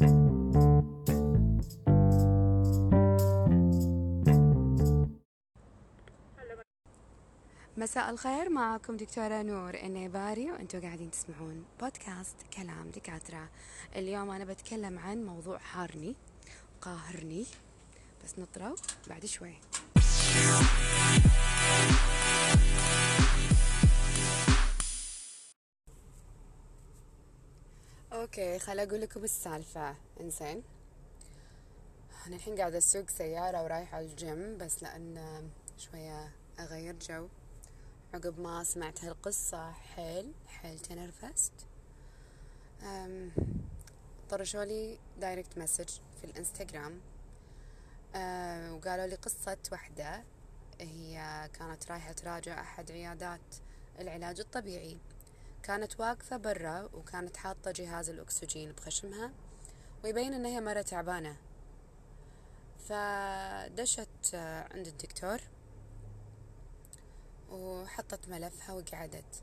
مساء الخير معكم دكتورة نور النيباري وأنتم قاعدين تسمعون بودكاست كلام دكاترة. اليوم أنا بتكلم عن موضوع حارني قاهرني. بس نطروا بعد شوي. okay خل أقول لكم السالفة. إنزين. أنا الحين قاعدة أسوق سيارة ورايحة الجيم بس لأن شوية أغير جو. عقب ما سمعت هالقصة حيل حيل تنرفزت طرشوا لي direct message في الإنستغرام. أه وقالوا لي قصة وحدة. هي كانت رايحة تراجع أحد عيادات العلاج الطبيعي. كانت واقفة برا وكانت حاطة جهاز الأكسجين بخشمها ويبين إن هي مرة تعبانة. فدشت عند الدكتور وحطت ملفها وقعدت.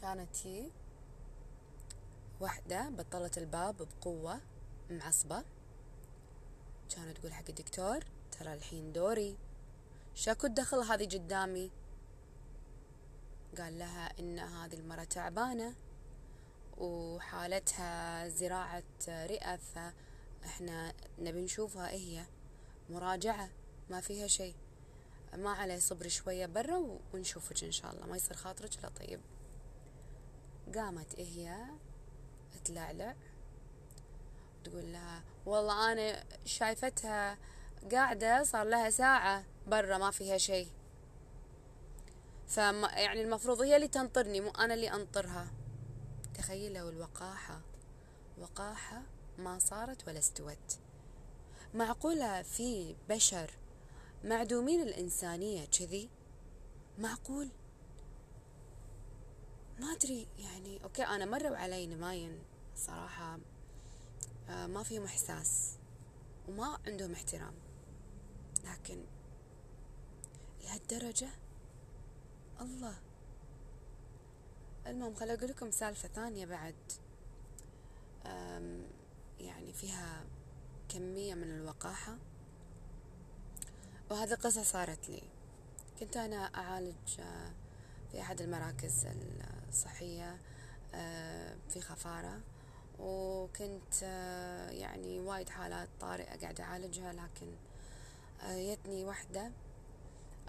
كانت هي واحدة بطلت الباب بقوة معصبة. كانت تقول حق الدكتور ترى الحين دوري. شاكو الدخل هذه قدامي. قال لها إن هذه المرة تعبانة وحالتها زراعة رئة فإحنا نبي نشوفها هي؟ مراجعة ما فيها شيء. ما عليه صبري شوية برا ونشوفك إن شاء الله. ما يصير خاطرك لا طيب. قامت هي؟ تلعلع. تقول لها والله أنا شايفتها قاعدة صار لها ساعة برا ما فيها شيء. فما يعني المفروض هي اللي تنطرني مو أنا اللي أنطرها. تخيلوا الوقاحة وقاحة ما صارت ولا استوت. معقولة في بشر معدومين الإنسانية كذي؟ معقول؟ ما أدري يعني أوكي أنا مروا علي نماين صراحة آه، ما فيهم إحساس وما عندهم احترام. لكن لهالدرجة؟ الله. المهم خل أقول لكم سالفة ثانية بعد. يعني فيها كمية من الوقاحة. وهذه قصة صارت لي. كنت أنا أعالج آه، في أحد المراكز الصحية آه، في خفارة. وكنت آه، يعني وايد حالات طارئة قاعدة أعالجها لكن جتني وحدة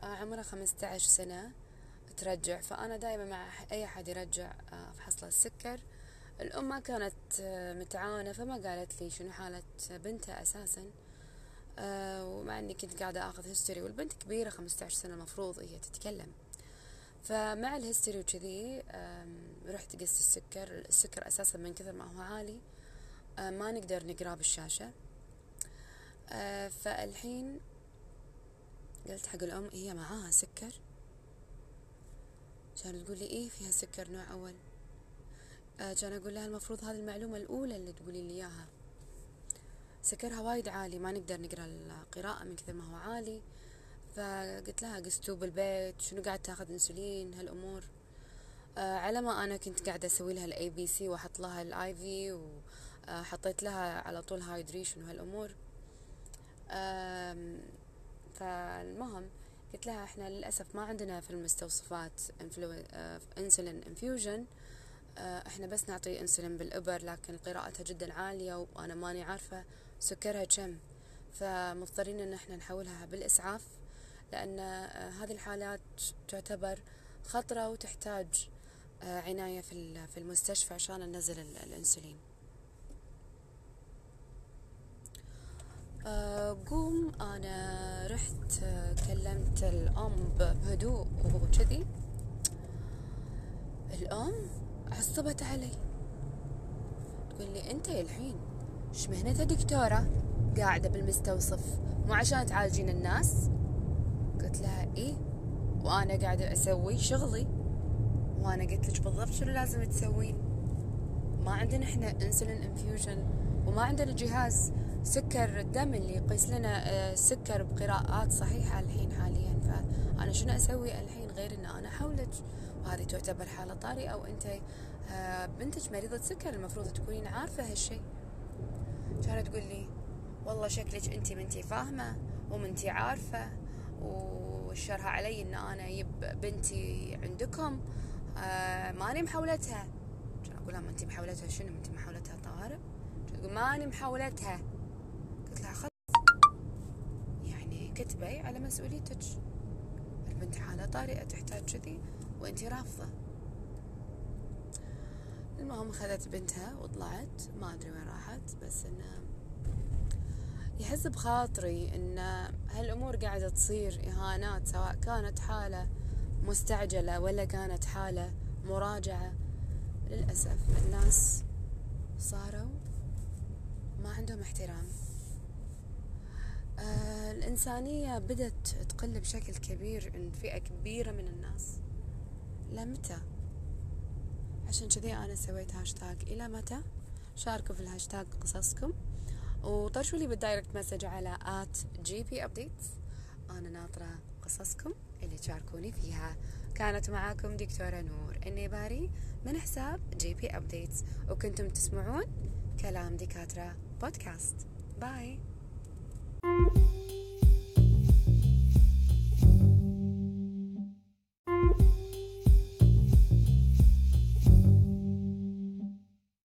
عمرها خمسة عشر سنة. ترجع فأنا دائما مع أي أحد يرجع فحصل السكر. الأم ما كانت متعاونة فما قالت لي شنو حالة بنتها أساساً. آه ومع إني كنت قاعدة آخذ history والبنت كبيرة 15 سنة المفروض هي تتكلم. فمع ال history وكذي رحت قست السكر. السكر أساسا من كثر ما هو عالي آه ما نقدر نقراه بالشاشة. آه فالحين قلت حق الأم هي معاها سكر. كانت تقول لي إيه فيها سكر نوع أول؟ آه كان أقول لها المفروض هذه المعلومة الأولى اللي تقولي لي إياها. سكرها وايد عالي ما نقدر نقرأ القراءة من كثر ما هو عالي. فقلت لها قستو بالبيت شنو قاعد تاخذ إنسولين؟ هالأمور. آه على ما أنا كنت قاعدة أسوي لها ال ABC وأحط لها ال IV وحطيت لها على طول hydration وهالأمور. آه فالمهم قلت لها إحنا للأسف ما عندنا في المستوصفات insulin infusion آه إحنا بس نعطي انسولين بالإبر لكن قراءتها جدا عالية وأنا ماني عارفة سكرها كم. فمضطرين إن إحنا نحولها بالإسعاف لأن آه، هذه الحالات تعتبر خطرة وتحتاج آه، عناية في المستشفى عشان ننزل الإنسولين آه، قوم أنا رحت كلمت الأم بهدوء وكذي. الأم عصبت علي. تقول لي أنت الحين إيش مهنتها دكتورة قاعدة بالمستوصف مو عشان تعالجين الناس؟ قلت لها إيه وأنا قاعدة أسوي شغلي. وأنا قلت لك بالضبط شنو لازم تسوين؟ ما عندنا إحنا انسولين انفيوجن وما عندنا جهاز. سكر الدم اللي يقيس لنا آه، سكر بقراءات صحيحة الحين حاليا. فأنا شنو أسوي الحين غير أن أنا أحولك؟ وهذه تعتبر حالة طارئة وأنت آه، بنتك مريضة سكر المفروض تكونين عارفة هالشيء كانت تقول لي؟ والله شكلك انت منتي فاهمة ومنتي عارفة وشرها علي إن أنا يب بنتي عندكم آه ماني محولتها. أقول لها ما انت محولتها؟ شنو انت محولتها طوارئ تقول ماني محولتها. قلت لها خلاص. يعني كتبي على مسؤوليتك. البنت حالة طارئة تحتاج كذي وانت رافضة. المهم خذت بنتها وطلعت ما أدري وين راحت بس انه يحس بخاطري إن هالأمور قاعدة تصير إهانات سواء كانت حالة مستعجلة ولا كانت حالة مراجعة. للأسف الناس صاروا ما عندهم احترام. آه الإنسانية بدت تقل بشكل كبير عند فئة كبيرة من الناس. لمتى؟ عشان كذي أنا سويت هاشتاج إلى متى؟ شاركوا في الهاشتاج قصصكم. وطرشوا لي بال direct message على at GP Updates. أنا ناطرة قصصكم اللي تشاركوني فيها. كانت معاكم دكتورة نور النيباري من حساب GP Updates. وكنتم تسمعون كلام دكاترة بودكاست. باي.